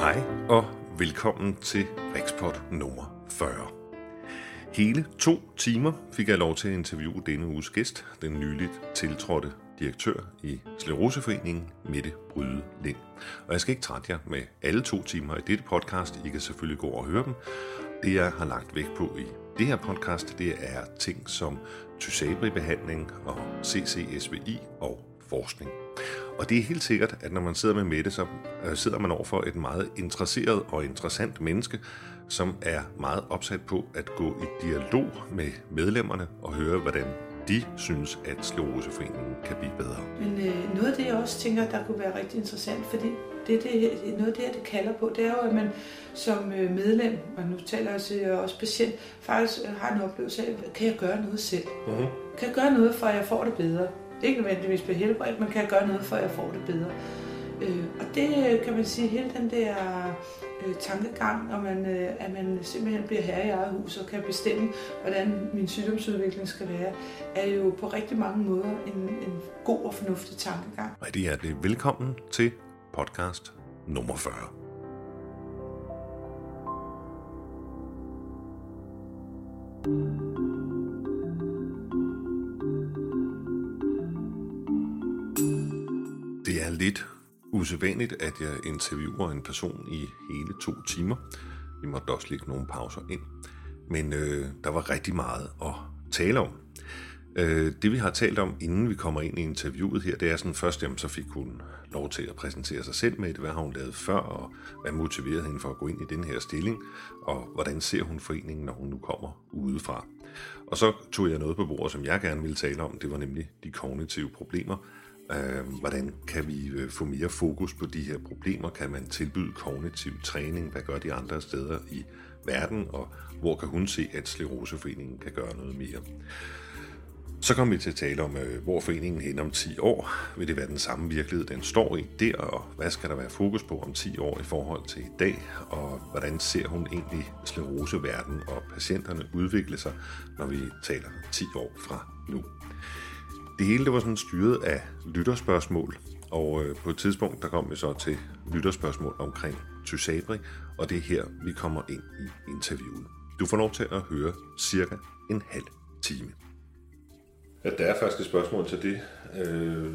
Hej og velkommen til Rikspot nummer 40. Hele to timer fik jeg lov til at interviewe denne uges gæst, den nyligt tiltrådte direktør i Sleroseforeningen, Mette Bryde Lind. Og jeg skal ikke trætte jer med alle to timer i dette podcast. I kan selvfølgelig gå og høre dem. Det jeg har lagt vægt på i det her podcast, det er ting som Tysabri-behandling og CCSVI og forskning. Og det er helt sikkert, at når man sidder med Mette, så øh, sidder man over for et meget interesseret og interessant menneske, som er meget opsat på at gå i dialog med medlemmerne og høre, hvordan de synes, at Skleroseforeningen kan blive bedre. Men øh, noget af det, jeg også tænker, der kunne være rigtig interessant, fordi det, det, noget af det, det kalder på, det er jo, at man som øh, medlem, og nu taler jeg til også patient, faktisk øh, har en oplevelse af, kan jeg gøre noget selv? Mm-hmm. Kan jeg gøre noget, for at jeg får det bedre? Ikke nødvendigvis blive helbredt, men kan jeg gøre noget, for at jeg får det bedre? Øh, og det kan man sige, hele den der øh, tankegang, og man, øh, at man simpelthen bliver herre i eget hus og kan bestemme, hvordan min sygdomsudvikling skal være, er jo på rigtig mange måder en, en god og fornuftig tankegang. Rigtig hjertelig velkommen til podcast nummer 40. thank you lidt usædvanligt, at jeg interviewer en person i hele to timer. Vi måtte også lægge nogle pauser ind. Men øh, der var rigtig meget at tale om. Øh, det vi har talt om, inden vi kommer ind i interviewet her, det er sådan først, jamen, så fik hun lov til at præsentere sig selv med det, hvad har hun lavet før, og hvad motiverede hende for at gå ind i den her stilling, og hvordan ser hun foreningen, når hun nu kommer udefra. Og så tog jeg noget på bordet, som jeg gerne ville tale om, det var nemlig de kognitive problemer, Øh, hvordan kan vi øh, få mere fokus på de her problemer? Kan man tilbyde kognitiv træning? Hvad gør de andre steder i verden? Og hvor kan hun se, at Sleroseforeningen kan gøre noget mere? Så kommer vi til at tale om, øh, hvor foreningen hen om 10 år. Vil det være den samme virkelighed, den står i der? Og hvad skal der være fokus på om 10 år i forhold til i dag? Og hvordan ser hun egentlig skleroseverden og patienterne udvikle sig, når vi taler 10 år fra nu? Det hele det var sådan styret af lytterspørgsmål, og øh, på et tidspunkt der kom vi så til lytterspørgsmål omkring Tysabri, og det er her, vi kommer ind i interviewet. Du får lov til at høre cirka en halv time. Ja, der er første spørgsmål til det. Øh,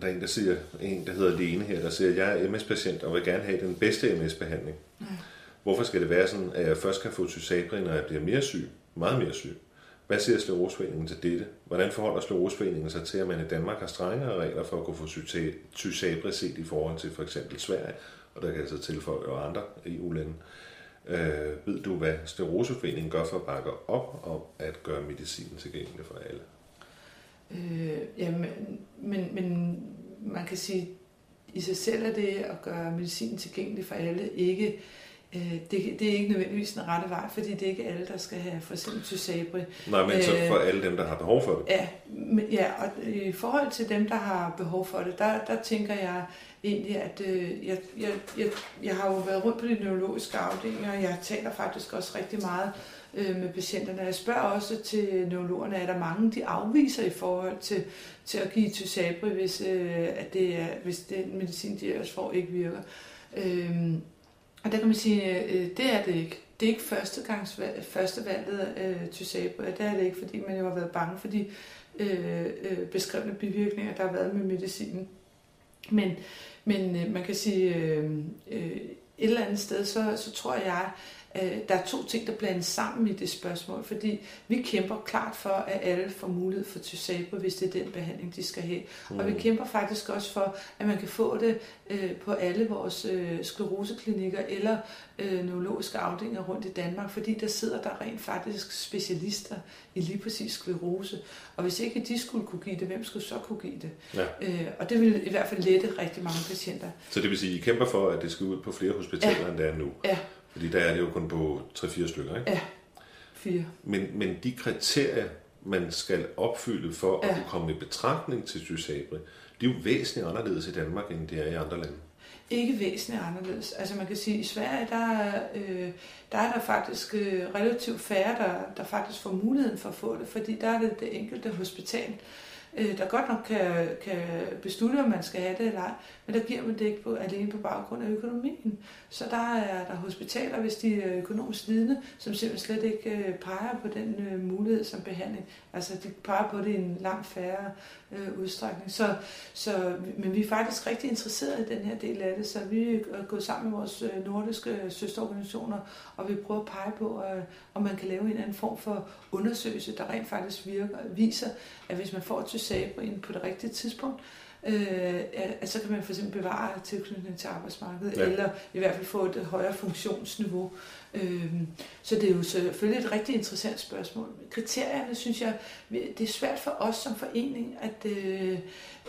der er en, der siger, en, der hedder Lene her, der siger, jeg er MS-patient og vil gerne have den bedste MS-behandling. Mm. Hvorfor skal det være sådan, at jeg først kan få Tysabri, når jeg bliver mere syg, meget mere syg? Hvad siger Sleroseforeningen til dette? Hvordan forholder Sleroseforeningen sig til, at man i Danmark har strengere regler for at kunne få tysabre set i forhold til for eksempel Sverige, og der kan altså tilføje og andre EU-lande? Øh, ved du, hvad Sleroseforeningen gør for at bakke op om at gøre medicinen tilgængelig for alle? Øh, jamen, men, men man kan sige, i sig selv er det at gøre medicin tilgængelig for alle ikke øh, det, det er ikke nødvendigvis den rette vej, fordi det er ikke alle, der skal have for eksempel Tysabri. Nej, men så for alle dem, der har behov for det? Ja, men, ja, og i forhold til dem, der har behov for det, der, der tænker jeg egentlig, at øh, jeg, jeg, jeg, jeg har jo været rundt på de neurologiske afdelinger, og jeg taler faktisk også rigtig meget øh, med patienterne. Jeg spørger også til neurologerne, er der mange, de afviser i forhold til, til at give Tysabri, hvis, øh, at det er, hvis den medicin, de ellers får, ikke virker. Øh, og der kan man sige, øh, øh, det er det ikke. Det er ikke første gangs første valget øh, til SABO. Det er det ikke, fordi man jo har været bange for de øh, øh, beskrevne bivirkninger, der har været med medicinen. Men, men øh, man kan sige, øh, øh, et eller andet sted, så, så tror jeg, Øh, der er to ting, der blandes sammen i det spørgsmål, fordi vi kæmper klart for, at alle får mulighed for Tysabra, hvis det er den behandling, de skal have. Mm. Og vi mm. kæmper faktisk også for, at man kan få det øh, på alle vores øh, skleroseklinikker eller øh, neurologiske afdelinger rundt i Danmark, fordi der sidder der rent faktisk specialister i lige præcis sklerose. Og hvis ikke de skulle kunne give det, hvem skulle så kunne give det? Ja. Øh, og det vil i hvert fald lette rigtig mange patienter. Så det vil sige, at I kæmper for, at det skal ud på flere hospitaler, ja. end det er nu? Ja. Fordi der er det jo kun på 3-4 stykker, ikke? Ja, fire. Men, men de kriterier, man skal opfylde for ja. at kunne komme i betragtning til Tysabri, de er jo væsentligt anderledes i Danmark, end det er i andre lande. Ikke væsentligt anderledes. Altså man kan sige, at i Sverige, der, øh, der er der faktisk øh, relativt færre, der, der faktisk får muligheden for at få det, fordi der er det det enkelte hospital, øh, der godt nok kan, kan beslutte, om man skal have det eller ej, men der giver man det ikke på, alene på baggrund af økonomien. Så der er der hospitaler, hvis de er økonomisk lidende, som simpelthen slet ikke øh, peger på den øh, mulighed som behandling. Altså de peger på det i en langt færre øh, udstrækning. Så, så, men vi er faktisk rigtig interesserede i den her del af det, så vi er gået sammen med vores øh, nordiske søsterorganisationer, og vi prøver at pege på, øh, om man kan lave en eller anden form for undersøgelse, der rent faktisk virker, viser, at hvis man får Tysabrin på det rigtige tidspunkt, øh, at så kan man for eksempel bevare tilknytning til arbejdsmarkedet, ja. eller i hvert fald få et højere funktionsniveau. Øh, så det er jo selvfølgelig et rigtig interessant spørgsmål. Kriterierne, synes jeg, det er svært for os som forening at øh,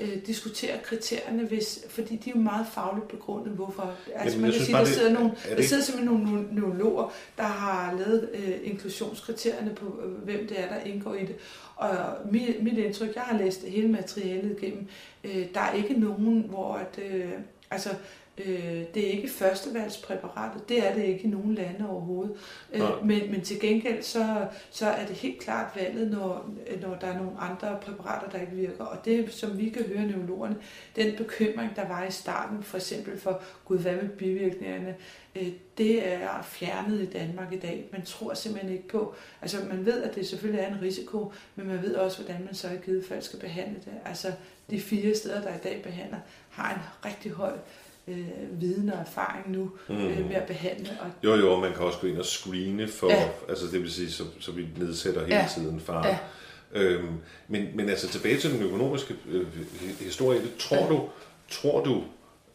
øh, diskutere kriterierne, hvis, fordi de er jo meget fagligt begrundet, hvorfor. Altså Jamen, man kan sige, der sidder, nogle, der sidder simpelthen nogle neurologer, der har lavet øh, inklusionskriterierne på, øh, hvem det er, der indgår i det. Og mit, mit indtryk, jeg har læst hele materialet igennem, øh, der er ikke nogen, hvor at, øh, altså, øh, det er ikke førstevalgspræparatet, det er det ikke i nogen lande overhovedet. Øh, men, men til gengæld, så, så er det helt klart valget, når, når der er nogle andre præparater, der ikke virker. Og det, som vi kan høre neurologerne, den bekymring, der var i starten, for eksempel for, gud, hvad med bivirkningerne, øh, det er fjernet i Danmark i dag. Man tror simpelthen ikke på, altså man ved, at det selvfølgelig er en risiko, men man ved også, hvordan man så i givet fald skal behandle det. Altså de fire steder, der i dag behandler, har en rigtig høj øh, viden og erfaring nu mm. øh, med at behandle. Og... Jo, jo, man kan også gå ind og screene for, ja. altså det vil sige, så, så vi nedsætter hele ja. tiden far. Ja. Øhm, men, men altså tilbage til den økonomiske øh, historie, det, tror, ja. du, tror du,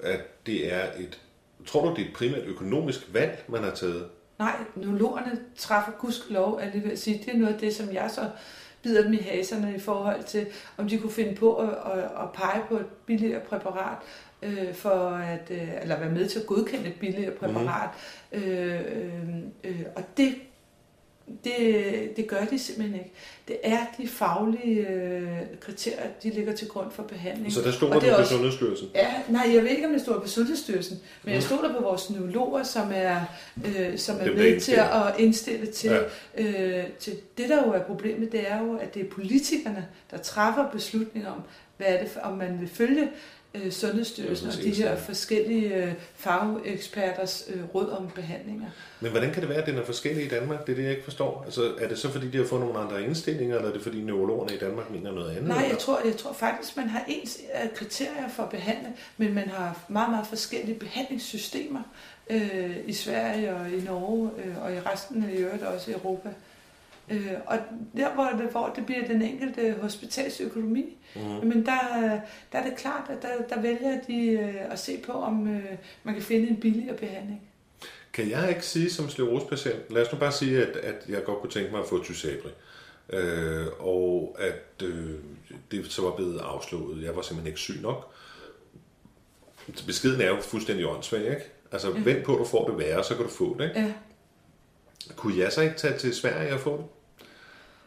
at det er et Tror du, det er et primært økonomisk valg, man har taget? Nej, neurologerne træffer lov, at det vil sige. Det er noget af det, som jeg så bider dem i haserne i forhold til, om de kunne finde på at, at, at pege på et billigere præparat, øh, for at, øh, eller være med til at godkende et billigere præparat. Mm. Øh, øh, og det det, det gør de simpelthen ikke. Det er de faglige øh, kriterier, de ligger til grund for behandling. Så der står du på også, Sundhedsstyrelsen? Ja, nej, jeg ved ikke, om det står på Sundhedsstyrelsen, men jeg stod der på vores neurologer, som er, øh, som er med til at indstille til, ja. øh, til... Det, der jo er problemet, det er jo, at det er politikerne, der træffer beslutninger om, hvad er det, om man vil følge øh, Sundhedsstyrelsen og de her forskellige øh, fageksperters øh, råd om behandlinger. Men hvordan kan det være, at den er forskellig i Danmark? Det er det, jeg ikke forstår. Altså, er det så, fordi de har fået nogle andre indstillinger, eller er det, fordi neurologerne i Danmark mener noget andet? Nej, jeg tror, jeg tror faktisk, man har ens øh, kriterier for at behandle, men man har meget, meget forskellige behandlingssystemer øh, i Sverige og i Norge øh, og i resten af øvrigt også i Europa. Øh, og der, hvor det, hvor det bliver den enkelte hospitalsøkonomi, mm. men der, der er det klart, at der, der vælger de øh, at se på, om øh, man kan finde en billigere behandling. Kan jeg ikke sige som sklerosepatient, lad os nu bare sige, at, at jeg godt kunne tænke mig at få Tysabri, øh, og at øh, det så var blevet afslået. Jeg var simpelthen ikke syg nok. Beskeden er jo fuldstændig åndssvag, ikke? Altså, ja. vent på, at du får det værre, så kan du få det, ikke? Ja. Kunne jeg så ikke tage til Sverige og få det?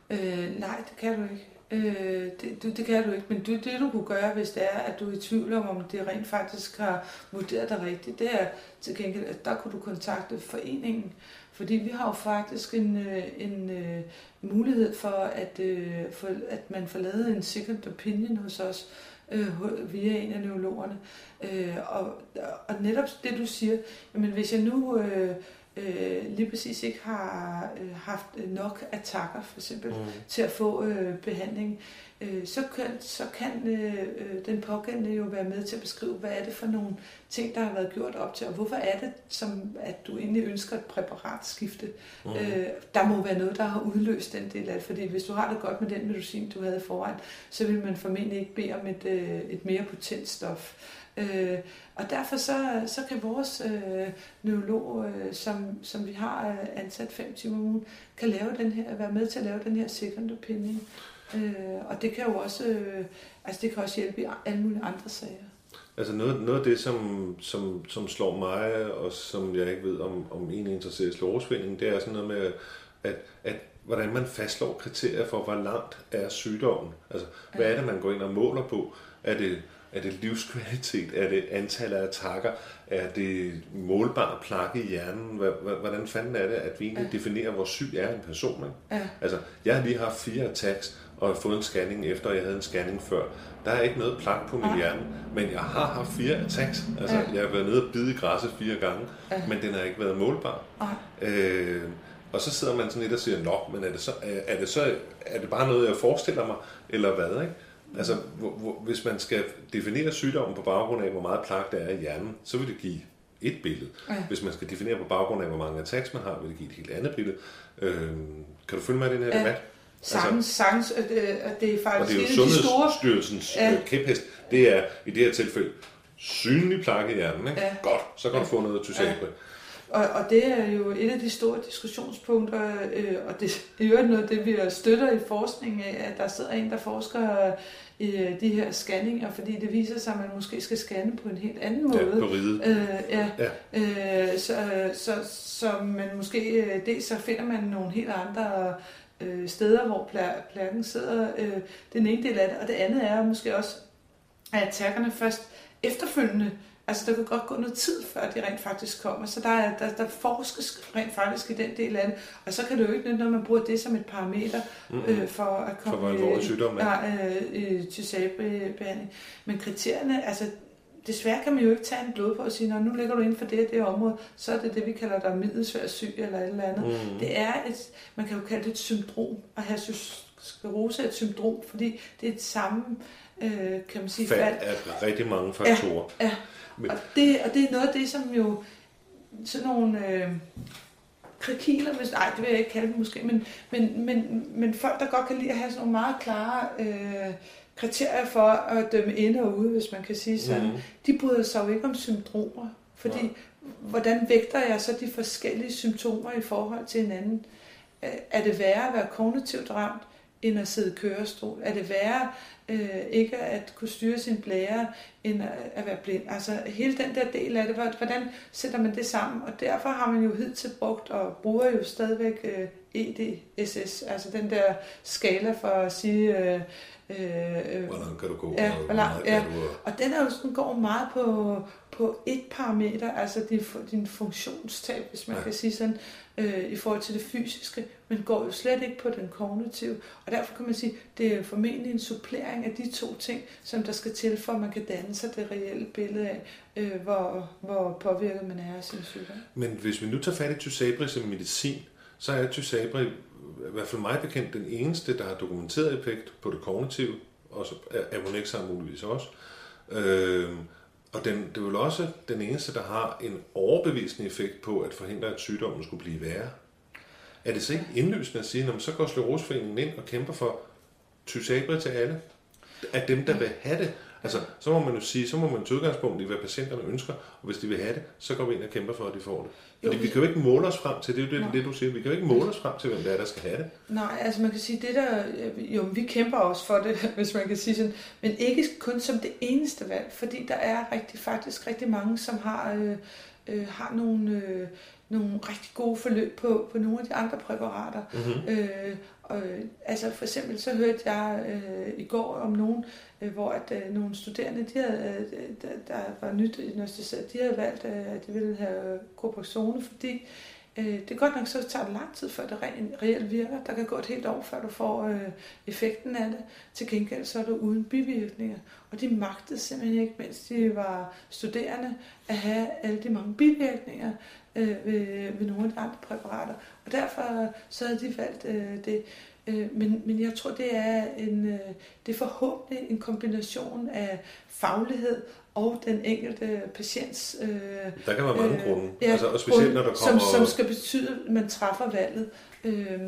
Øh, nej, det kan du ikke. Øh, det, det, det kan du ikke, men det, det du kunne gøre, hvis det er, at du er i tvivl om, om det rent faktisk har vurderet dig rigtigt, det er til gengæld, at der kunne du kontakte foreningen, fordi vi har jo faktisk en, øh, en, en mulighed for at, øh, for, at man får lavet en second opinion hos os, øh, via en af neurologerne. Øh, og, og netop det du siger, jamen hvis jeg nu Øh, øh, lige præcis ikke har øh, haft nok attacker for eksempel mm. til at få øh, behandling, øh, så kan, så kan øh, øh, den pågældende jo være med til at beskrive, hvad er det for nogle ting, der har været gjort op til, og hvorfor er det, som at du egentlig ønsker et præparatskifte. Mm. Øh, der må være noget, der har udløst den del af det, fordi hvis du har det godt med den medicin, du havde foran, så vil man formentlig ikke bede om et, øh, et mere potent stof. Øh, og derfor så, så kan vores øh, neurolog, øh, som, som vi har øh, ansat fem timer om ugen, kan lave den her, være med til at lave den her second opinion. Øh, og det kan jo også, øh, altså det kan også hjælpe i alle mulige andre sager. Altså noget, noget af det, som, som, som slår mig, og som jeg ikke ved, om, om en interesserer i slåsvinding, det er sådan noget med, at, at hvordan man fastslår kriterier for, hvor langt er sygdommen. Altså, hvad er det, man går ind og måler på? Er det er det livskvalitet? Er det antallet af attacker? Er det målbare plakke i hjernen? Hvordan fanden er det, at vi egentlig ja. definerer, hvor syg er en person? Ikke? Ja. Altså, jeg har lige haft fire attacks, og har fået en scanning efter, jeg havde en scanning før. Der er ikke noget plak på min Nej. hjerne, men jeg har haft fire attacks. Altså, Ja. jeg har været nede og bide i græsset fire gange, Ja. men den har ikke været målbar. Nej. Øh, og så sidder man sådan lidt og siger, nå, men er det, så, er er det så er det bare noget, jeg forestiller mig, eller hvad, ikke? Altså, hvor, hvor, hvis man skal definere sygdommen på baggrund af, hvor meget plak der er i hjernen, så vil det give et billede. Ja. Hvis man skal definere på baggrund af, hvor mange attacks man har, vil det give et helt andet billede. Øh, kan du følge med i den her Ja. debat? Sagtens, sagtens, at det, at det er Og faktisk det er jo store... Sundhedsstyrelsens Ja. ja. kæphest. Det er i det her tilfælde synlig plak i hjernen. Ikke? Ja. Godt, så kan du få noget tysabre. Og, og det er jo et af de store diskussionspunkter, øh, og det er jo noget af det, vi støtter i forskningen af, at der sidder en, der forsker i øh, de her scanninger, fordi det viser sig, at man måske skal scanne på en helt anden måde. Ja, på riget. Øh, ja, Ja. Øh, så, så, så man måske, øh, dels så finder man nogle helt andre øh, steder, hvor pla- plakken sidder. Øh, det er den ene del af det. Og det andet er måske også, at attackerne først efterfølgende, altså der kan godt gå noget tid, før de rent faktisk kommer. Så der, er, der, der forskes rent faktisk i den del af det. Og så kan det jo ikke når man bruger det som et parameter øh, for at komme hvor alvorlig sygdom er. ja, øh, i tysabehandling. Men kriterierne, altså desværre kan man jo ikke tage en blodprøve og sige, nu ligger du inden for det og det område, så er det det, vi kalder der middelsvær syg eller et eller andet. Mm. Det er et, man kan jo kalde det et syndrom, at have sklerose er et syndrom, fordi det er et samme, øh, kan man sige, Fald fald. af rigtig mange faktorer. Ja, Men- og det, og det er noget af det, som jo sådan nogle øh, krikiler, hvis, nej, det vil jeg ikke kalde dem måske, men, men, men, men folk, der godt kan lide at have sådan nogle meget klare øh, kriterier for at dømme ind og ude, hvis man kan sige sådan, Mhm. de bryder sig jo ikke om syndromer, fordi Nej. hvordan vægter jeg så de forskellige symptomer i forhold til hinanden? Øh, Er det værre at være kognitivt ramt, end at sidde i kørestol? Er det værre øh, ikke at kunne styre sin blære, end at, at være blind? Altså hele den der del af det, hvor- hvordan sætter man det sammen? Og derfor har man jo hidtil brugt, og bruger jo stadigvæk øh, EDSS, altså den der skala for at sige... Øh, øh, Hvor langt kan du gå? Ja, og hvor langt- ja. kan du, og den er jo sådan, går meget på, på et parameter, altså din, din funktionstab, hvis man ja. kan sige sådan, øh, i forhold til det fysiske, men går jo slet ikke på den kognitive. Og derfor kan man sige, det er formentlig en supplering af de to ting, som der skal til, for at man kan danne sig det reelle billede af, øh, hvor, hvor påvirket man er af sin sygdom. Men hvis vi nu tager fat i Tysabri som medicin, så er Tysabri, i hvert fald mig bekendt, den eneste, der har dokumenteret effekt på det kognitive, og så er har muligvis også. Øh, og den, det er vel også den eneste, der har en overbevisende effekt på at forhindre, at sygdommen skulle blive værre. Er det så ikke indlysende at sige, når man så går Scleroseforeningen ind og kæmper for Tysabri til alle? At dem, der vil have det, Altså, så må man jo sige, så må man tage udgangspunkt i, hvad patienterne ønsker, og hvis de vil have det, så går vi ind og kæmper for, at de får det. Fordi Jo, vi kan jo ikke måle os frem til, det er jo det, det, du siger, vi kan jo ikke måle os frem til, hvem det er, der skal have det. Nej, altså man kan sige, det der, jo, vi kæmper også for det, hvis man kan sige sådan, men ikke kun som det eneste valg, fordi der er rigtig, faktisk rigtig mange, som har, øh, øh, har nogle, øh, nogle rigtig gode forløb på, på nogle af de andre præparater. Mm-hmm. Øh, og, øh, altså for eksempel så hørte jeg øh, i går om nogen, Øh, hvor at øh, nogle studerende, de havde, øh, der, der var nyt diagnostiseret, de havde valgt, øh, at de ville have Copaxone, fordi øh, det er godt nok, så tager det lang tid, før det rent, reelt virker. Der kan gå et helt år, før du får øh, effekten af det. Til gengæld så er det uden bivirkninger. Og de magtede simpelthen ikke, mens de var studerende, at have alle de mange bivirkninger øh, ved, ved nogle af de andre præparater. Og derfor så havde de valgt øh, det. Øh, men, men jeg tror, det er, en, øh, det er forhåbentlig en kombination af faglighed og den enkelte patients øh, Der kan være mange Øh, grunde, ja, altså, og specielt når der som, kommer... som skal betyde, at man træffer valget. Øh,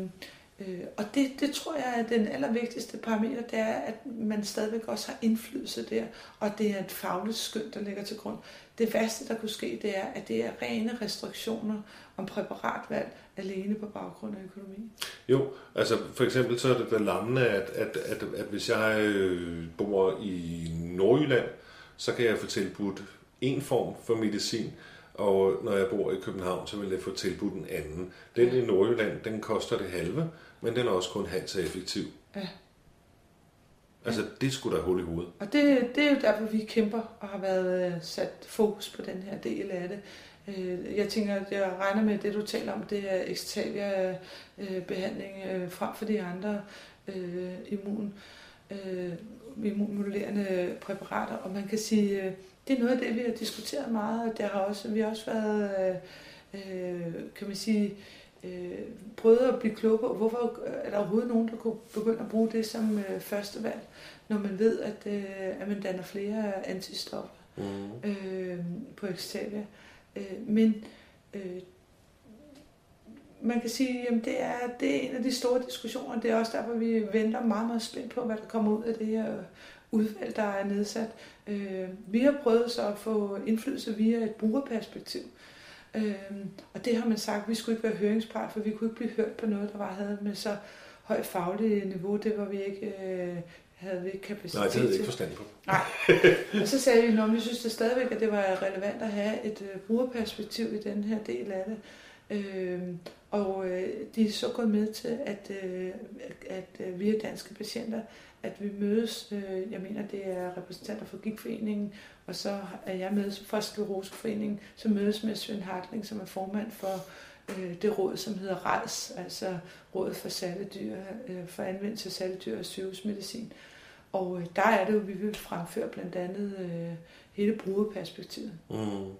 øh, og det, det tror jeg er den allervigtigste parameter, det er, at man stadigvæk også har indflydelse der, og det er et fagligt skøn, der ligger til grund. Det værste, der kunne ske, det er, at det er rene restriktioner om præparatvalg alene på baggrund af økonomi. Jo, altså for eksempel så er det lammende, at, at, at, at hvis jeg øh, bor i Nordjylland, så kan jeg få tilbudt en form for medicin, og når jeg bor i København, så vil jeg få tilbudt en anden. Den i Nordjylland, den koster det halve, men den er også kun halvt så effektiv. Ja. Altså, det skulle da hul i hovedet. Og det, det er jo derfor, vi kæmper og har været øh, sat fokus på den her del af det. Øh, jeg tænker, at jeg regner med, at det du taler om, det er Extavia-behandling øh, frem for de andre øh, immun, øh, immunmodulerende præparater. Og man kan sige, øh, det er noget af det, vi har diskuteret meget, og det har også, vi har også været, øh, kan man sige, øh, prøvet at blive klogere på, hvorfor er der overhovedet nogen, der kunne begynde at bruge det som øh, første valg, når man ved, at, øh, at man danner flere antistoffer mm. øh, på Extavia. Øh, men øh, man kan sige, at det er, det er en af de store diskussioner. Det er også derfor, vi venter meget, meget spændt på, hvad der kommer ud af det her udvalg, der er nedsat. Øh, vi har prøvet så at få indflydelse via et brugerperspektiv. Øh, og det har man sagt, at vi skulle ikke være høringspart, for vi kunne ikke blive hørt på noget, der var havde med så højt fagligt niveau. Det var vi ikke, øh, havde vi ikke kapacitet Nej, det havde jeg ikke forstand på. Nej. Og så sagde vi, at vi synes det stadigvæk, at det var relevant at have et øh, brugerperspektiv i den her del af det. Øh, og øh, de er så gået med til, at, øh, at øh, vi er danske patienter, at vi mødes, øh, jeg mener det er repræsentanter for Gigforeningen, og så er jeg med fra Skleroseforeningen, som mødes med Svend Hartling, som er formand for øh, det råd, som hedder RALS, altså Rådet for Salledyr, øh, for anvendelse af salledyr og sygehusmedicin. Og øh, der er det jo, vi vil fremføre blandt andet øh, hele brugerperspektivet. Mm.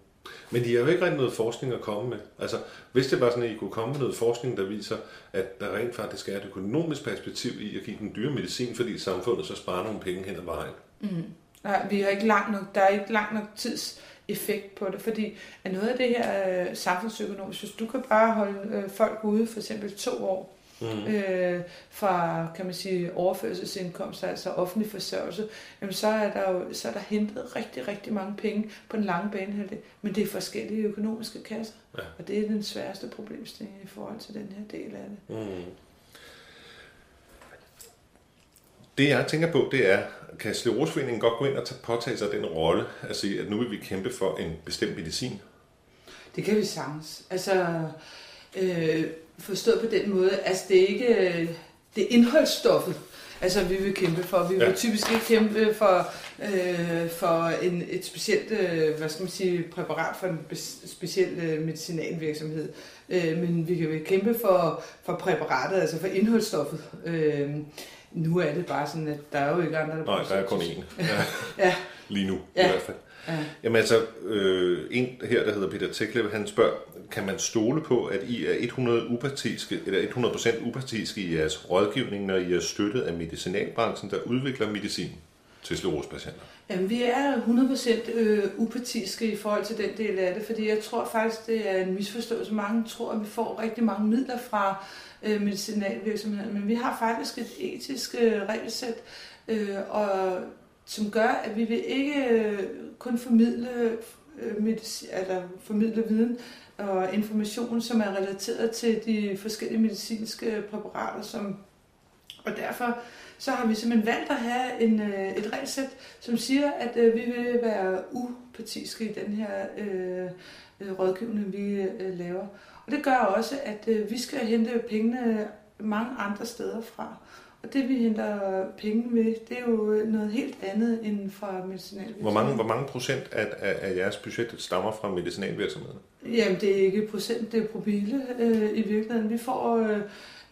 Men de har jo ikke rigtig noget forskning at komme med. Altså, hvis det var sådan, at I kunne komme med noget forskning, der viser, at der rent faktisk er et økonomisk perspektiv i at give den dyre medicin, fordi samfundet så sparer nogle penge hen ad vejen. Mm-hmm. Mm. Nej, vi har ikke langt nok, der er ikke langt nok tids effekt på det, fordi at noget af det her øh, samfundsøkonomisk, hvis du kan bare holde øh, folk ude for eksempel to år, mm. øh, fra, kan man sige, overførselsindkomst, altså offentlig forsørgelse, jamen så er der jo så er der hentet rigtig, rigtig mange penge på den lange bane her. Men det er forskellige økonomiske kasser, ja. og det er den sværeste problemstilling i forhold til den her del af det. Mm. Det jeg tænker på, det er, kan Sleroseforeningen godt gå ind og påtage sig den rolle at sige, at nu vil vi kæmpe for en bestemt medicin? Det kan vi sagtens. Altså, øh, forstået på den måde, altså det er ikke det er indholdsstoffet, altså vi vil kæmpe for. Vi vil ja. typisk ikke kæmpe for, øh, for en, et specielt, øh, hvad skal man sige, præparat for en speciel øh, medicinalvirksomhed. Øh, men vi kan kæmpe for, for præparatet, altså for indholdsstoffet. Øh, nu er det bare sådan, at der er jo ikke andre, der Nej, der er kun én. Ja. ja. Lige nu ja. i hvert fald. Ja. Jamen altså, øh, en her, der hedder Peter Teklev, han spørger, kan man stole på, at I er 100 upartiske, eller 100% upartiske i jeres rådgivning, når I er støttet af medicinalbranchen, der udvikler medicin til sklerosepatienter? Jamen, vi er 100% øh, upartiske i forhold til den del af det, fordi jeg tror faktisk, det er en misforståelse. Mange tror, at vi får rigtig mange midler fra øh, medicinalvirksomheden, men vi har faktisk et etisk øh, regelsæt, øh, og, som gør, at vi vil ikke øh, kun formidle, øh, medicin, eller formidle viden og information, som er relateret til de forskellige medicinske præparater, som og derfor så har vi simpelthen valgt at have en, øh, et regelsæt, som siger, at øh, vi vil være upartiske i den her øh, rådgivning, vi øh, laver. Og det gør også, at øh, vi skal hente pengene mange andre steder fra. Og det vi henter penge med, det er jo noget helt andet end fra medicinalvirksomheden. Hvor mange, hvor mange procent af, af, af jeres budget stammer fra medicinalvirksomheden? Jamen det er ikke procent, det er promille øh, i virkeligheden. Vi får... Øh,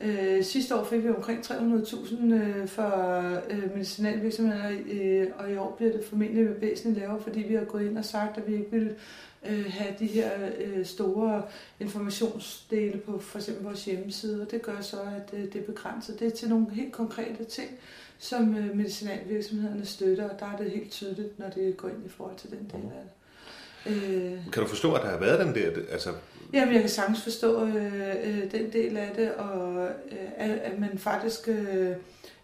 Øh, sidste år fik vi omkring 300.000 øh, for øh, medicinalvirksomheder, øh, og i år bliver det formentlig væsentligt lavere, fordi vi har gået ind og sagt, at vi ikke vil øh, have de her øh, store informationsdele på for eksempel vores hjemmeside, og det gør så, at øh, det er begrænset. Det er til nogle helt konkrete ting, som øh, medicinalvirksomhederne støtter, og der er det helt tydeligt, når det går ind i forhold til den del af det. Øh, kan du forstå, at der har været den der, altså Jamen, jeg kan sagtens forstå øh, øh, den del af det, og øh, at, at man faktisk øh,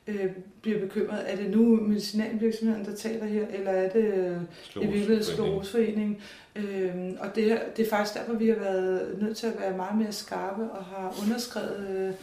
øh, bliver bekymret. Er det nu medicinalvirksomheden, der taler her, eller er det øh, i virkeligheden Sklerosforeningen? Øh, og det, det er faktisk derfor, vi har været nødt til at være meget mere skarpe og har underskrevet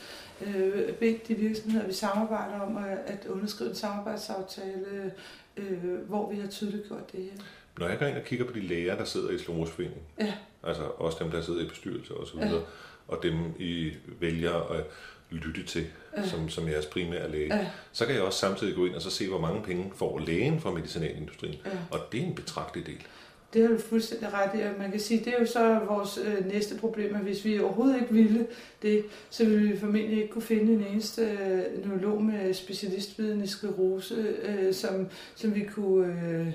øh, bedt de virksomheder, vi samarbejder om, at underskrive en samarbejdsaftale, øh, hvor vi har tydeligt gjort det her. Når jeg går ind og kigger på de læger, der sidder i Slåsforeningen, ja. altså også dem, der sidder i bestyrelse og så videre, ja. og dem, I vælger at lytte til, ja. som, som jeres primære læge, ja. så kan jeg også samtidig gå ind og så se, hvor mange penge får lægen fra medicinalindustrien. Ja. Og det er en betragtelig del. Det har du fuldstændig ret i, og man kan sige, det er jo så vores øh, næste problem, at hvis vi overhovedet ikke ville det, så ville vi formentlig ikke kunne finde en eneste øh, neurolog med specialistviden i sklerose, øh, som, som vi kunne øh,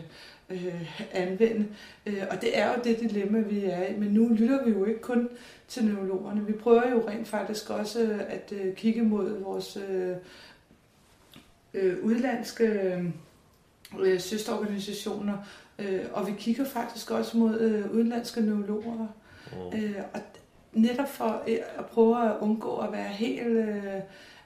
øh, anvende. Øh, og det er jo det dilemma, vi er i. Men nu lytter vi jo ikke kun til neurologerne. Vi prøver jo rent faktisk også at øh, kigge mod vores øh, øh, udlandske øh, søsterorganisationer, øh, og vi kigger faktisk også mod øh, udenlandske neurologer. Mm. Øh, og netop for øh, at prøve at undgå at være helt... Øh,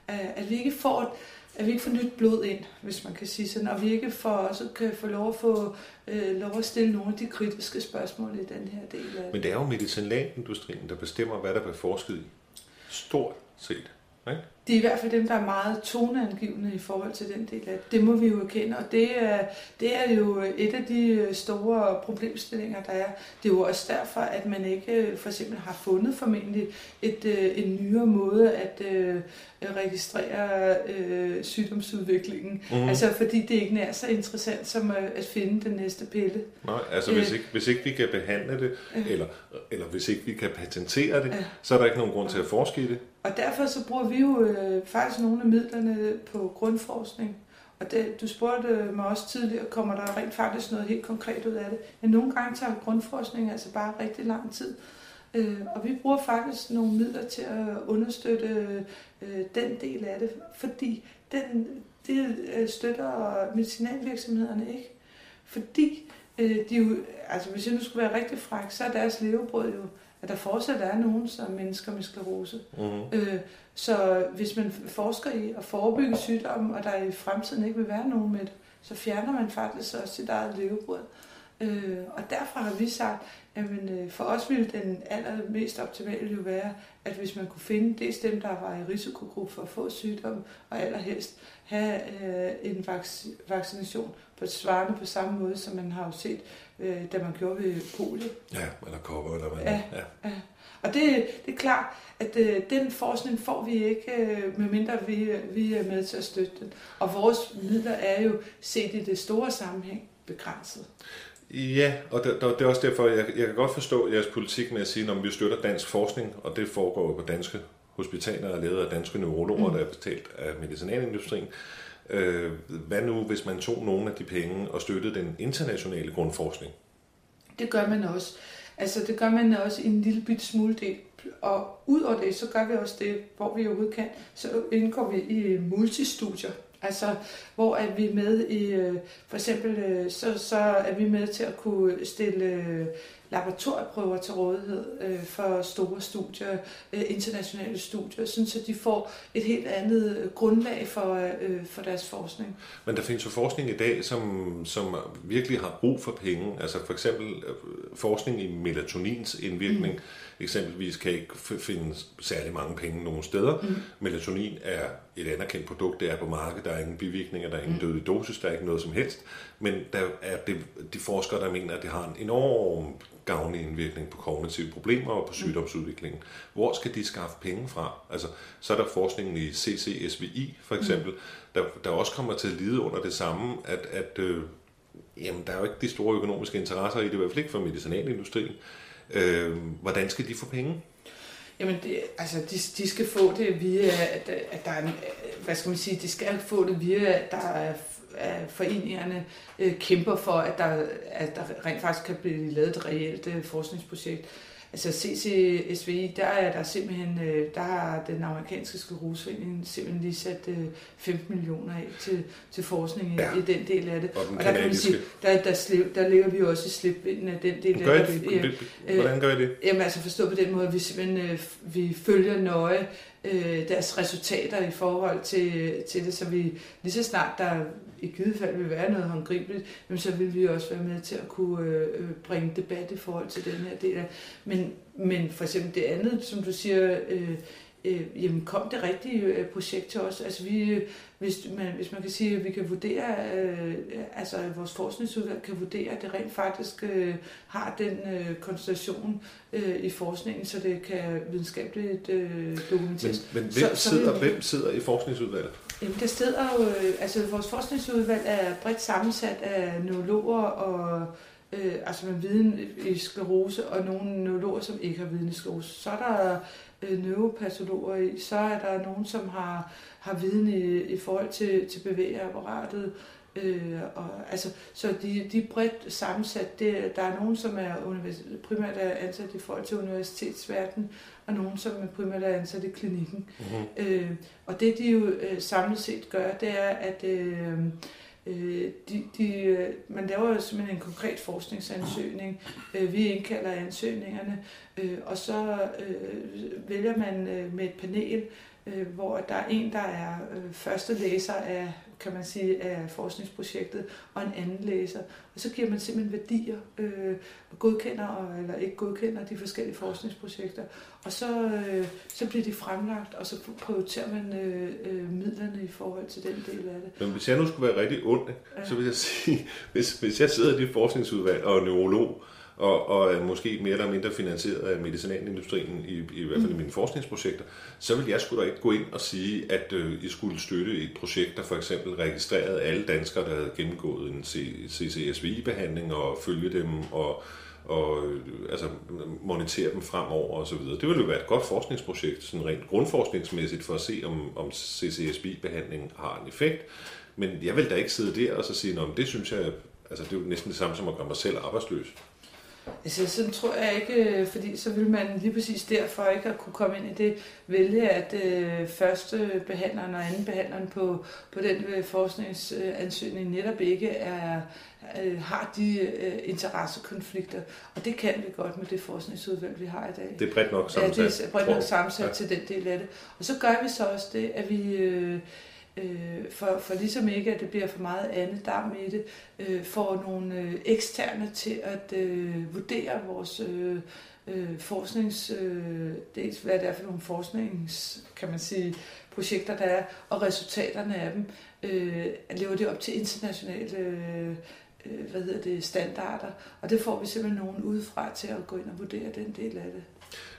at vi ikke får at vi ikke får nyt blod ind, hvis man kan sige sådan, og vi ikke får, også kan få lov at få øh, lov at stille nogle af de kritiske spørgsmål i den her del af Men det er jo medicinalindustrien, der bestemmer, hvad der bliver forsket i. Stort set. Ikke? Det er i hvert fald dem, der er meget toneangivende i forhold til den del af det. Det må vi jo erkende, og det er, det er jo et af de store problemstillinger, der er. Det er jo også derfor, at man ikke for eksempel har fundet formentlig et, øh, en nyere måde at øh, registrere øh, sygdomsudviklingen. Mm. Altså fordi det ikke er så interessant som øh, at finde den næste pille. Nej, altså hvis, ikke, hvis ikke vi kan behandle det, øh. eller, eller hvis ikke vi kan patentere det, øh. så er der ikke nogen grund til at forske i det. Og derfor så bruger vi jo øh, faktisk nogle af midlerne på grundforskning. Og det, du spurgte øh, mig også tidligere, kommer der rent faktisk noget helt konkret ud af det? Men nogle gange tager grundforskning altså bare rigtig lang tid. Øh, og vi bruger faktisk nogle midler til at understøtte øh, den del af det, fordi den, det øh, støtter medicinalvirksomhederne ikke. Fordi øh, de jo, altså hvis jeg nu skulle være rigtig fræk, så er deres levebrød jo at der fortsat er nogen som mennesker med sklerose. Mm-hmm. Øh, så hvis man forsker i at forebygge sygdommen, og der i fremtiden ikke vil være nogen med det, så fjerner man faktisk også sit eget levebrød. Øh, og derfor har vi sagt, at øh, for os ville den allermest optimale jo være, at hvis man kunne finde dels dem, der var i risikogruppe for at få sygdom, og allerhelst have øh, en vaccination på svarende på samme måde, som man har jo set, øh, da man gjorde ved polio. Ja, eller kopper, eller hvad ja, ja. ja. Og det, det er klart, at øh, den forskning får vi ikke, øh, medmindre vi, vi er med til at støtte den. Og vores midler er jo set i det store sammenhæng begrænset. Ja, og det, det er også derfor, jeg, jeg kan godt forstå jeres politik med at sige, når vi støtter dansk forskning, og det foregår på danske hospitaler og ledet af danske neurologer, mm. der er betalt af medicinalindustrien. Øh, hvad nu, hvis man tog nogle af de penge og støttede den internationale grundforskning? Det gør man også. Altså det gør man også en lille bit smule del. Og ud over det, så gør vi også det, hvor vi overhovedet kan, så indgår vi i multistudier. Altså, hvor er vi med i, øh, for eksempel, øh, så, så er vi med til at kunne stille øh, laboratorieprøver til rådighed øh, for store studier, øh, internationale studier, sådan så de får et helt andet øh, grundlag for, øh, for deres forskning. Men der findes jo forskning i dag, som, som virkelig har brug for penge. Altså for eksempel øh, forskning i melatonins indvirkning. Mm. Eksempelvis kan ikke finde særlig mange penge nogen steder. Mm. Melatonin er et anerkendt produkt, det er på markedet, der er ingen bivirkninger, der er ingen mm. dødelig dosis, der er ikke noget som helst. Men der er det, de forskere, der mener, at det har en enorm gavnlig indvirkning på kognitive problemer og på mm. sygdomsudviklingen. Hvor skal de skaffe penge fra? Altså, så er der forskningen i CCSVI for mm. eksempel, mm. der, der også kommer til at lide under det samme, at, at øh, jamen, der er jo ikke de store økonomiske interesser i det, i hvert fald ikke for medicinalindustrien. Øh, hvordan skal de få penge? Jamen, det, altså, de, de skal få det via, at, at der er, hvad skal man sige, de skal få det via, at der er at foreningerne øh, kæmper for, at der, at der rent faktisk kan blive lavet et reelt øh, forskningsprojekt. Altså CCSVI, der er der simpelthen, øh, der har den amerikanske sklerosforening simpelthen lige sat 15 millioner af til, til forskning ja. i, i den del af det. Og, og der kan man sige, der, der, slip, der ligger vi også i slipvinden af den del gør af det. Hvordan gør I det? Jamen altså forstå på den måde, at vi simpelthen vi følger nøje øh, deres resultater i forhold til, til det, så vi lige så snart der i givet fald vil være noget håndgribeligt, så vil vi også være med til at kunne øh, øh, bringe debat i forhold til den her del af. Men, men for eksempel det andet, som du siger, øh, øh, jamen kom det rigtige øh, projekt til os. Altså vi, hvis, man, hvis man kan sige, at vi kan vurdere, øh, altså vores forskningsudvalg kan vurdere, at det rent faktisk øh, har den øh, koncentration øh, i forskningen, så det kan videnskabeligt øh, dokumenteres. Men, men hvem, så, sidder, så vi, hvem sidder i forskningsudvalget? Jamen, der sidder jo, øh, altså vores forskningsudvalg er bredt sammensat af neurologer og øh, altså med viden i sklerose, og nogle neurologer, som ikke har viden i sklerose. Så er der øh, neuropatologer i, så er der nogen, som har, har viden i, i forhold til, til bevægeapparatet, Øh, og, altså, så de, de er bredt sammensat. Det, der er nogen, som er primært er ansat i forhold til universitetsverdenen, og nogen, som er primært er ansat i klinikken. Mm-hmm. Øh, og det, de jo øh, samlet set gør, det er, at øh, øh de, de, øh, man laver jo simpelthen en konkret forskningsansøgning. Øh, vi indkalder ansøgningerne, øh, og så øh, vælger man øh, med et panel, øh, hvor der er en, der er øh, første læser af kan man sige, af forskningsprojektet, og en anden læser. Og så giver man simpelthen værdier, øh, godkender eller ikke godkender de forskellige forskningsprojekter. Og så, øh, så bliver de fremlagt, og så prioriterer man øh, øh, midlerne i forhold til den del af det. Men hvis jeg nu skulle være rigtig ond, ja. så vil jeg sige, hvis, hvis jeg sidder i det forskningsudvalg og er neurolog, og, og måske mere eller mindre finansieret af medicinalindustrien, i, i hvert fald i mm. mine forskningsprojekter, så vil jeg sgu da ikke gå ind og sige, at øh, I skulle støtte et projekt, der for eksempel registrerede alle danskere, der havde gennemgået en CCSVI-behandling, og følge dem og og øh, altså, monitere dem fremover osv. Det ville jo være et godt forskningsprojekt, sådan rent grundforskningsmæssigt, for at se, om, om CCSB-behandling har en effekt. Men jeg vil da ikke sidde der og så sige, at det synes jeg, altså det er jo næsten det samme som at gøre mig selv arbejdsløs. Altså, sådan tror jeg ikke, øh, fordi så vil man lige præcis derfor ikke at kunne komme ind i det, vælge at øh, første behandleren og anden behandleren på, på den øh, forskningsansøgning netop ikke er, øh, har de øh, interessekonflikter. Og det kan vi godt med det forskningsudvalg, vi har i dag. Det er bredt nok sammensat. Ja, det er bredt nok sammensat ja. til den del af det. Og så gør vi så også det, at vi... Øh, øh, for, for ligesom ikke, at det bliver for meget andet dam i det, øh, får nogle øh, eksterne til at øh, vurdere vores øh, øh, forsknings, øh, dels hvad det er for nogle forsknings, kan man sige, projekter der er, og resultaterne af dem, øh, lever det op til internationale øh, hvad hedder det, standarder, og det får vi simpelthen nogen udefra til at gå ind og vurdere den del af det.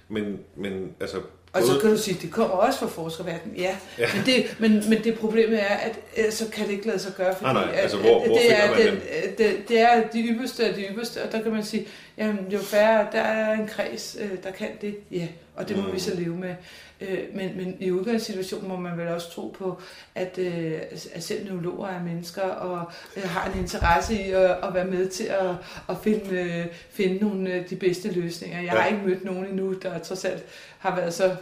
Men, men altså og så kan du sige, at det kommer også fra forskerverdenen, ja. ja. Men, det, men, men det problemet er, at øh, så kan det ikke lade sig gøre, fordi nej, nej. Altså, hvor, at, hvor det, er den, det, det er de ypperste af de ypperste, og der kan man sige, jamen jo færre, der er en kreds, øh, der kan det, ja, og det må mm. vi så leve med. Øh, men, men i udgangssituationen må man vel også tro på, at, at selv neurologer er mennesker og har en interesse i at, at være med til at, at finde, finde nogle af de bedste løsninger. Jeg har ikke mødt nogen endnu, der trods alt har været så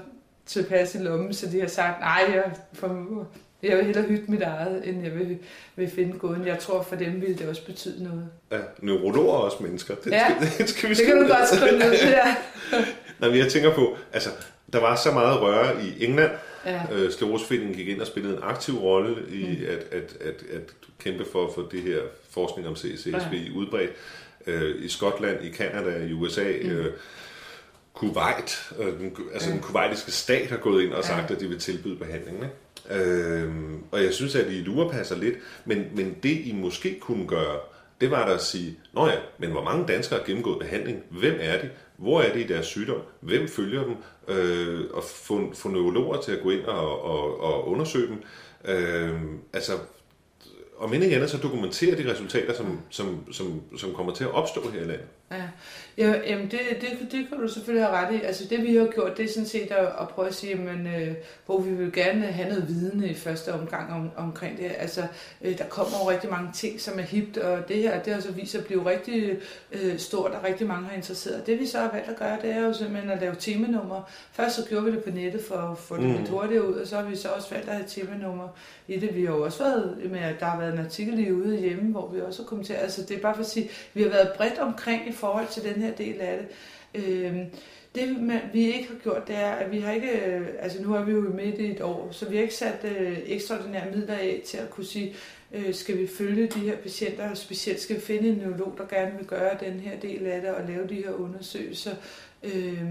tilpas i lommen, så de har sagt, nej, jeg, for, jeg vil hellere hytte mit eget, end jeg vil, vil finde gåden. Jeg tror, for dem ville det også betyde noget. Ja, neurologer er også mennesker. Det, ja, skal, det, skal vi det kan du godt skrive ned ja. Nej, men jeg tænker på, altså, der var så meget røre i England. Ja. Øh, Sklerosforeningen gik ind og spillede en aktiv rolle i mm. at, at, at, at kæmpe for, for det her forskning om CSB ja. udbredt. Øh, I Skotland, i Kanada, i USA. Mm. Øh, Kuwait, øh, den, altså ja. den kuwaitiske stat har gået ind og sagt, ja. at de vil tilbyde behandling. Ikke? Øhm, og jeg synes, at I passer lidt, men, men det I måske kunne gøre, det var da at sige, nå ja, men hvor mange danskere har gennemgået behandling? Hvem er de? Hvor er de i deres sygdom? Hvem følger dem? Øh, og få, få neurologer til at gå ind og, og, og undersøge dem. Øh, altså, om ikke andet så dokumentere de resultater, som, som, som, som kommer til at opstå her i landet. Ja, ja jamen det, det, det kan du selvfølgelig have ret i. Altså det vi har gjort, det er sådan set at, at prøve at sige, men, øh, hvor vi vil gerne have noget viden i første omgang om, omkring det. Altså øh, der kommer jo rigtig mange ting, som er hipt, og det her det har så vist at blive rigtig øh, stort, og rigtig mange har interesseret. Det vi så har valgt at gøre, det er jo simpelthen at lave temanummer. Først så gjorde vi det på nettet for at få det mm. lidt hurtigere ud, og så har vi så også valgt at have temanummer i det. Vi har jo også været med, at der har været en artikel i ude hjemme, hvor vi også har kommenteret. Altså det er bare for at sige, vi har været bredt omkring i forhold til den her del af det. Øh, det vi ikke har gjort, det er, at vi har ikke, øh, altså nu er vi jo midt i et år, så vi har ikke sat øh, ekstraordinære midler af til at kunne sige, øh, skal vi følge de her patienter, og specielt skal vi finde en neurolog, der gerne vil gøre den her del af det og lave de her undersøgelser. Øh,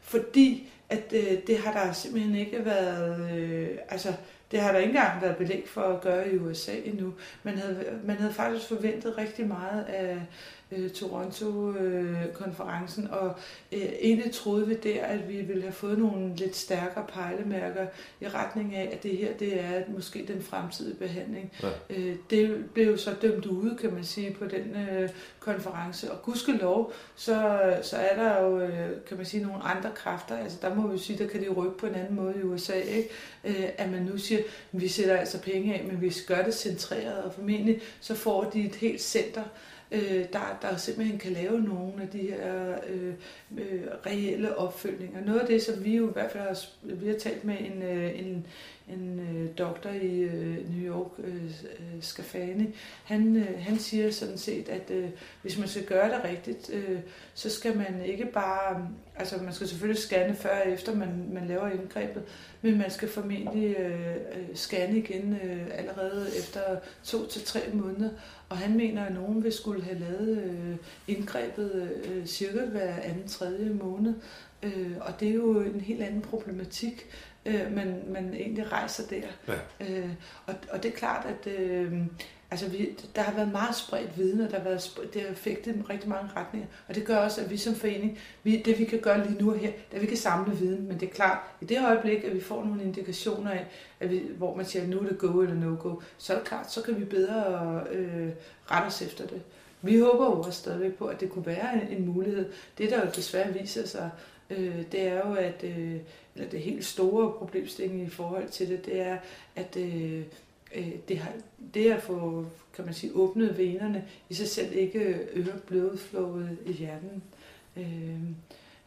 fordi at øh, det har der simpelthen ikke været, øh, altså det har der ikke engang været belæg for at gøre i USA endnu. Man havde, man havde faktisk forventet rigtig meget af, øh, Toronto-konferencen, øh, og øh, egentlig troede vi der, at vi ville have fået nogle lidt stærkere pejlemærker i retning af, at det her det er måske den fremtidige behandling. Ja. Øh, det blev så dømt ude, kan man sige, på den øh, konference, og gudskelov, så, så er der jo, øh, kan man sige, nogle andre kræfter, altså der må vi sige, der kan de rykke på en anden måde i USA, ikke? Øh, at man nu siger, vi sætter altså penge af, men vi gør det centreret, og formentlig så får de et helt center, øh, der, der simpelthen kan lave nogle af de her øh, øh, reelle opfølgninger. Noget af det, som vi jo i hvert fald har, vi har talt med en, øh, en, doktor i øh, New York, øh, øh, Scafani, han, øh, han siger sådan set, at øh, hvis man skal gøre det rigtigt, øh, så skal man ikke bare, altså man skal selvfølgelig scanne før og efter man, man laver indgrebet, men man skal formentlig øh, øh scanne igen øh, allerede efter to til tre måneder. Og han mener, at nogen vil skulle have lavet øh, indgrebet øh, cirka hver anden tredje måned. Øh, og det er jo en helt anden problematik, øh, man, man egentlig rejser der. Ja. Øh, og, og det er klart, at øh, altså vi, der har været meget spredt viden, og der har været spredt, det har effektet i rigtig mange retninger. Og det gør også, at vi som forening, vi, det vi kan gøre lige nu og her, det er, at vi kan samle viden. Men det er klart, i det øjeblik, at vi får nogle indikationer af, at vi, hvor man siger, at nu er det go eller no go, så er det klart, så kan vi bedre øh, rette os efter det. Vi håber jo også stadigvæk på, at det kunne være en, en mulighed. Det, der jo desværre viser sig, øh, det er jo, at øh, eller det helt store problemstilling i forhold til det, det er, at øh, øh, det, har, det at få kan man sige, åbnet venerne i sig selv ikke øh, øger blodflowet i hjernen. Øh,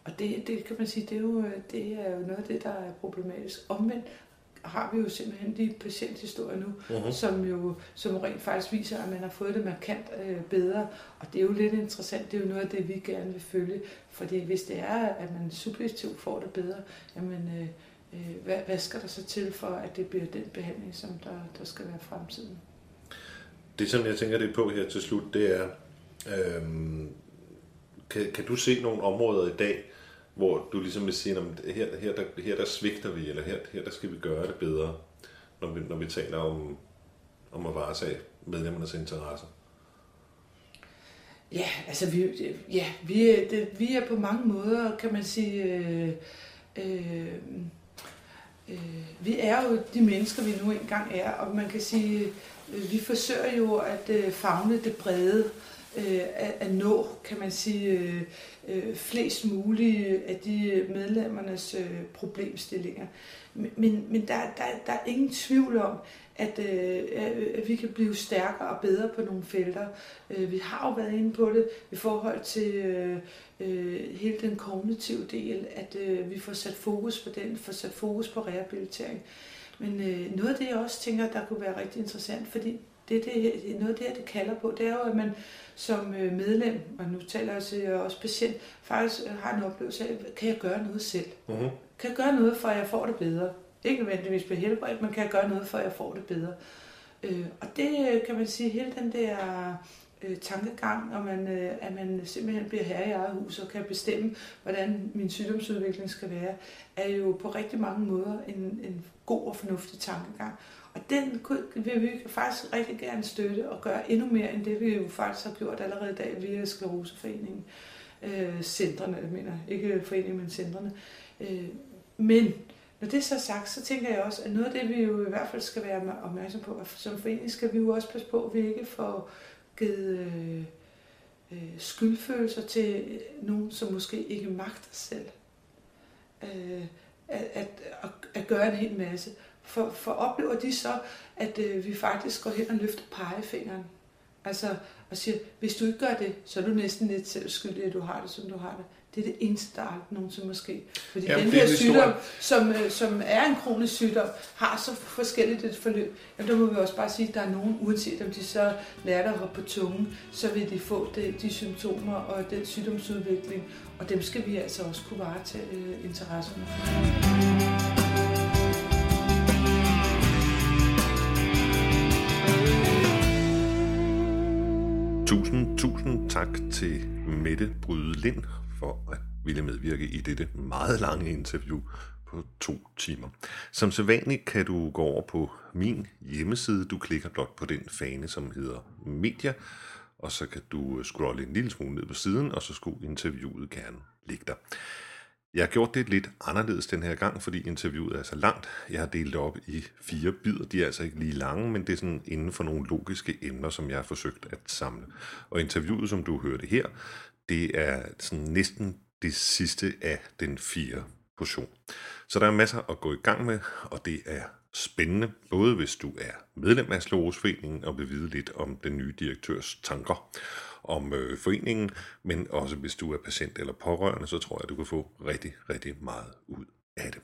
og det, det kan man sige, det er, jo, øh, det er jo noget af det, der er problematisk. Omvendt har vi jo simpelthen de patienthistorier nu, uh-huh. som jo som rent faktisk viser, at man har fået det markant øh, bedre. Og det er jo lidt interessant. Det er jo noget af det, vi gerne vil følge. Fordi hvis det er, at man subjektivt får det bedre, jamen, øh, øh, hvad, hvad skal der så til for, at det bliver den behandling, som der, der skal være fremtiden? Det, som jeg tænker det på her til slut, det er, øh, kan, kan du se nogle områder i dag, hvor du ligesom vil sige, at her, her, der, her der svigter vi, eller her, her der skal vi gøre det bedre, når vi, når vi taler om, om at varetage medlemmernes interesser? Ja, altså vi, ja, vi, er, det, vi er på mange måder, kan man sige, øh, øh, øh, vi er jo de mennesker, vi nu engang er, og man kan sige, øh, vi forsøger jo at øh, fagne det brede, øh, at, at nå, kan man sige, øh, øh, flest mulige af de medlemmernes øh, problemstillinger. Men, men der, der, der er ingen tvivl om, at, øh, at vi kan blive stærkere og bedre på nogle felter. Øh, vi har jo været inde på det i forhold til øh, øh, hele den kognitive del, at øh, vi får sat fokus på den, får sat fokus på rehabilitering. Men øh, noget af det, jeg også tænker, der kunne være rigtig interessant, fordi det, det, noget af det, det kalder på, det er jo, at man som øh, medlem, og nu taler jeg til også patient, faktisk øh, har en oplevelse af, kan jeg gøre noget selv? Uh-huh. Kan jeg gøre noget, for at jeg får det bedre? Ikke nødvendigvis blive helbredt, men kan jeg gøre noget, for at jeg får det bedre? Øh, og det kan man sige, hele den der øh, tankegang, og man, øh, at man simpelthen bliver herre i eget hus og kan bestemme, hvordan min sygdomsudvikling skal være, er jo på rigtig mange måder en, en god og fornuftig tankegang. Og den vil vi faktisk rigtig gerne støtte og gøre endnu mere end det, vi jo faktisk har gjort allerede i dag via Skleroseforeningen. Øh, centrene, jeg mener, ikke foreningen, men centrene. Øh, men når det er så sagt, så tænker jeg også, at noget af det, vi jo i hvert fald skal være opmærksom på, som forening skal vi jo også passe på, at vi ikke får givet øh, øh, skyldfølelser til nogen, som måske ikke magter selv. Øh, at, at, at, at gøre en hel masse. For, for oplever de så, at øh, vi faktisk går hen og løfter pegefingeren. Altså, og siger, hvis du ikke gør det, så er du næsten lidt selv skyldig, at du har det, som du har det. Det er det eneste, der aldrig nogensinde måske. Fordi Jamen, den her sygdom, som, øh, som er en kronisk sygdom, har så forskelligt et forløb. Jamen, der må vi også bare sige, at der er nogen, uanset om de så lærer at hoppe på tungen, så vil de få det, de symptomer og den sygdomsudvikling. Og dem skal vi altså også kunne varetage øh, interesserne for. Tusind, tusind tak til Mette Bryde Lind for at ville medvirke i dette meget lange interview på to timer. Som sædvanligt kan du gå over på min hjemmeside. Du klikker blot på den fane, som hedder Media, og så kan du scrolle en lille smule ned på siden, og så skulle interviewet gerne ligge der. Jeg har gjort det lidt anderledes den her gang, fordi interviewet er så langt. Jeg har delt det op i fire bidder. De er altså ikke lige lange, men det er sådan inden for nogle logiske emner, som jeg har forsøgt at samle. Og interviewet, som du hørte her, det er sådan næsten det sidste af den fire portion. Så der er masser at gå i gang med, og det er spændende, både hvis du er medlem af Slåsforeningen og vil vide lidt om den nye direktørs tanker om øh, foreningen, men også hvis du er patient eller pårørende, så tror jeg, du kan få rigtig, rigtig meget ud af det.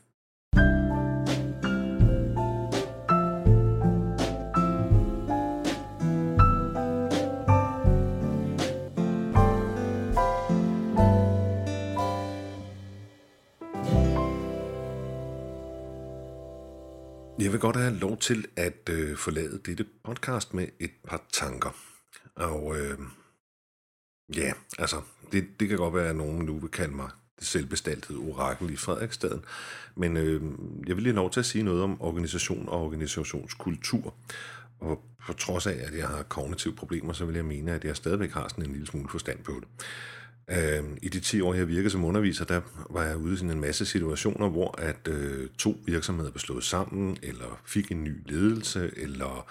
Jeg vil godt have lov til at øh, forlade dette podcast med et par tanker. Og øh, ja, altså, det, det kan godt være, at nogen nu vil kalde mig det selvbestaltede orakel i Frederiksstaden, men øh, jeg vil lige lov til at sige noget om organisation og organisationskultur. Og på trods af, at jeg har kognitive problemer, så vil jeg mene, at jeg stadigvæk har sådan en lille smule forstand på det. Øh, I de 10 år, jeg virkede som underviser, der var jeg ude i sådan en masse situationer, hvor at øh, to virksomheder blev slået sammen, eller fik en ny ledelse, eller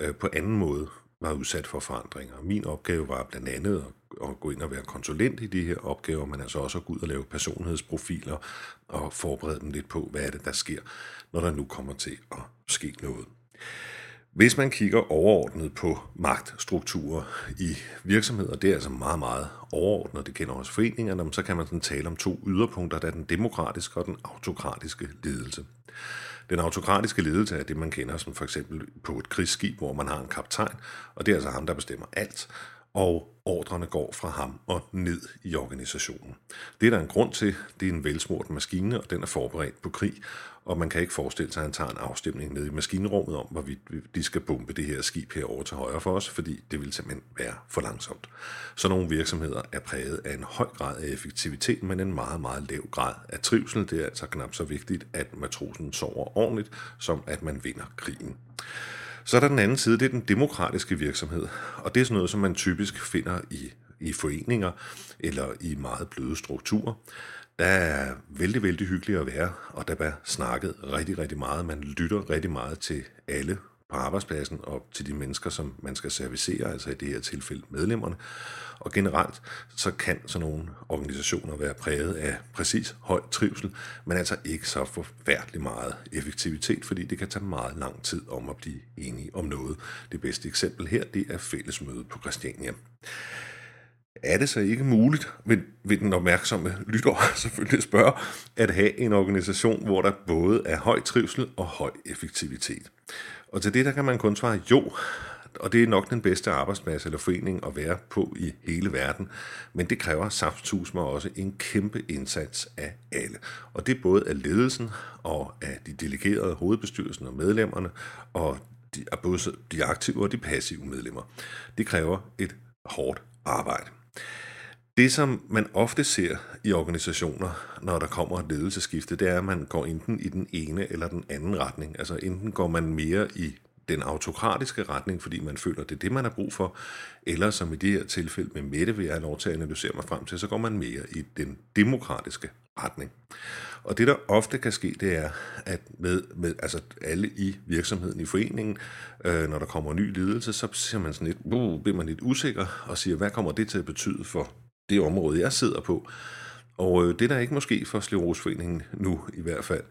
øh, på anden måde var udsat for forandringer. Min opgave var blandt andet at, at gå ind og være konsulent i de her opgaver, men altså også at gå ud og lave personlighedsprofiler og forberede dem lidt på, hvad er det, der sker, når der nu kommer til at ske noget. Hvis man kigger overordnet på magtstrukturer i virksomheder, det er altså meget, meget overordnet, det kender også foreningerne, så kan man sådan tale om to yderpunkter, der er den demokratiske og den autokratiske ledelse. Den autokratiske ledelse er det, man kender som for eksempel på et krigsskib, hvor man har en kaptajn, og det er altså ham, der bestemmer alt og ordrene går fra ham og ned i organisationen. Det er der en grund til. Det er en velsmurt maskine, og den er forberedt på krig, og man kan ikke forestille sig, at han tager en afstemning ned i maskinrummet om, hvorvidt de skal bombe det her skib herover til højre for os, fordi det vil simpelthen være for langsomt. Så nogle virksomheder er præget af en høj grad af effektivitet, men en meget, meget lav grad af trivsel. Det er altså knap så vigtigt, at matrosen sover ordentligt, som at man vinder krigen. Så er der den anden side, det er den demokratiske virksomhed, og det er sådan noget, som man typisk finder i, i foreninger eller i meget bløde strukturer. Der er vældig, vældig hyggeligt at være, og der bliver snakket rigtig, rigtig meget. Man lytter rigtig meget til alle på arbejdspladsen og til de mennesker, som man skal servicere, altså i det her tilfælde medlemmerne. Og generelt så kan sådan nogle organisationer være præget af præcis høj trivsel, men altså ikke så forfærdelig meget effektivitet, fordi det kan tage meget lang tid om at blive enige om noget. Det bedste eksempel her, det er fællesmødet på Christiania er det så ikke muligt, vil, vil den opmærksomme lytter selvfølgelig spørge, at have en organisation, hvor der både er høj trivsel og høj effektivitet. Og til det der kan man kun svare jo, og det er nok den bedste arbejdsplads eller forening at være på i hele verden. Men det kræver saftsusmer også en kæmpe indsats af alle. Og det er både af ledelsen og af de delegerede hovedbestyrelsen og medlemmerne, og de, er både de aktive og de passive medlemmer. Det kræver et hårdt arbejde. Det, som man ofte ser i organisationer, når der kommer et ledelseskifte, det er, at man går enten i den ene eller den anden retning. Altså enten går man mere i den autokratiske retning, fordi man føler, det er det, man har brug for, eller som i det her tilfælde med Mette, vil jeg have lov til at analysere mig frem til, så går man mere i den demokratiske retning. Og det, der ofte kan ske, det er, at med, med altså alle i virksomheden, i foreningen, øh, når der kommer en ny ledelse, så siger man sådan lidt, uh, bliver man lidt usikker og siger, hvad kommer det til at betyde for det område, jeg sidder på? Og øh, det, der ikke måske for Sleroseforeningen nu i hvert fald,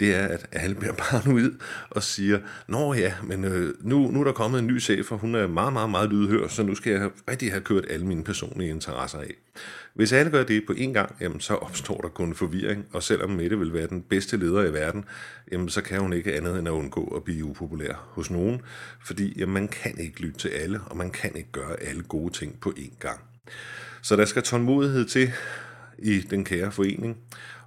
det er, at alle bliver paranoid ud og siger, Nå ja, men øh, nu, nu er der kommet en ny chef, og hun er meget, meget, meget lydhør, så nu skal jeg rigtig have kørt alle mine personlige interesser af. Hvis alle gør det på én gang, jamen, så opstår der kun forvirring, og selvom Mette vil være den bedste leder i verden, jamen, så kan hun ikke andet end at undgå at blive upopulær hos nogen, fordi jamen, man kan ikke lytte til alle, og man kan ikke gøre alle gode ting på én gang. Så der skal tålmodighed til i den kære forening,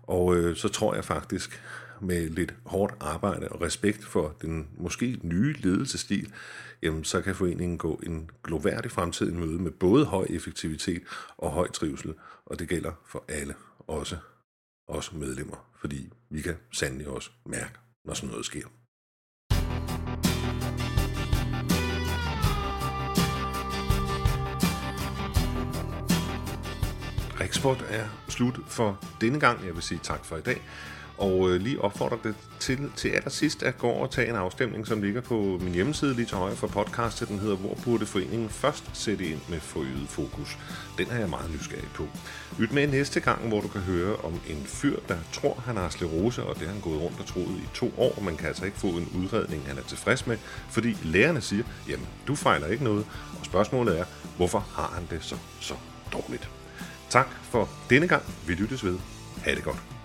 og øh, så tror jeg faktisk, med lidt hårdt arbejde og respekt for den måske nye ledelsestil, jamen så kan foreningen gå en gloværdig fremtid i møde med både høj effektivitet og høj trivsel, og det gælder for alle, også os medlemmer, fordi vi kan sandelig også mærke, når sådan noget sker. Blækspot er slut for denne gang. Jeg vil sige tak for i dag. Og øh, lige opfordrer det til, til allersidst at gå over og tage en afstemning, som ligger på min hjemmeside lige til højre for podcastet. Den hedder, hvor burde foreningen først sætte ind med forøget fokus? Den er jeg meget nysgerrig på. Lyt med næste gang, hvor du kan høre om en fyr, der tror, han har sklerose, og det har han gået rundt og troet i to år. Man kan altså ikke få en udredning, han er tilfreds med, fordi lægerne siger, jamen, du fejler ikke noget. Og spørgsmålet er, hvorfor har han det så, så dårligt? Tak for denne gang. Vi lyttes ved. Ha' det godt.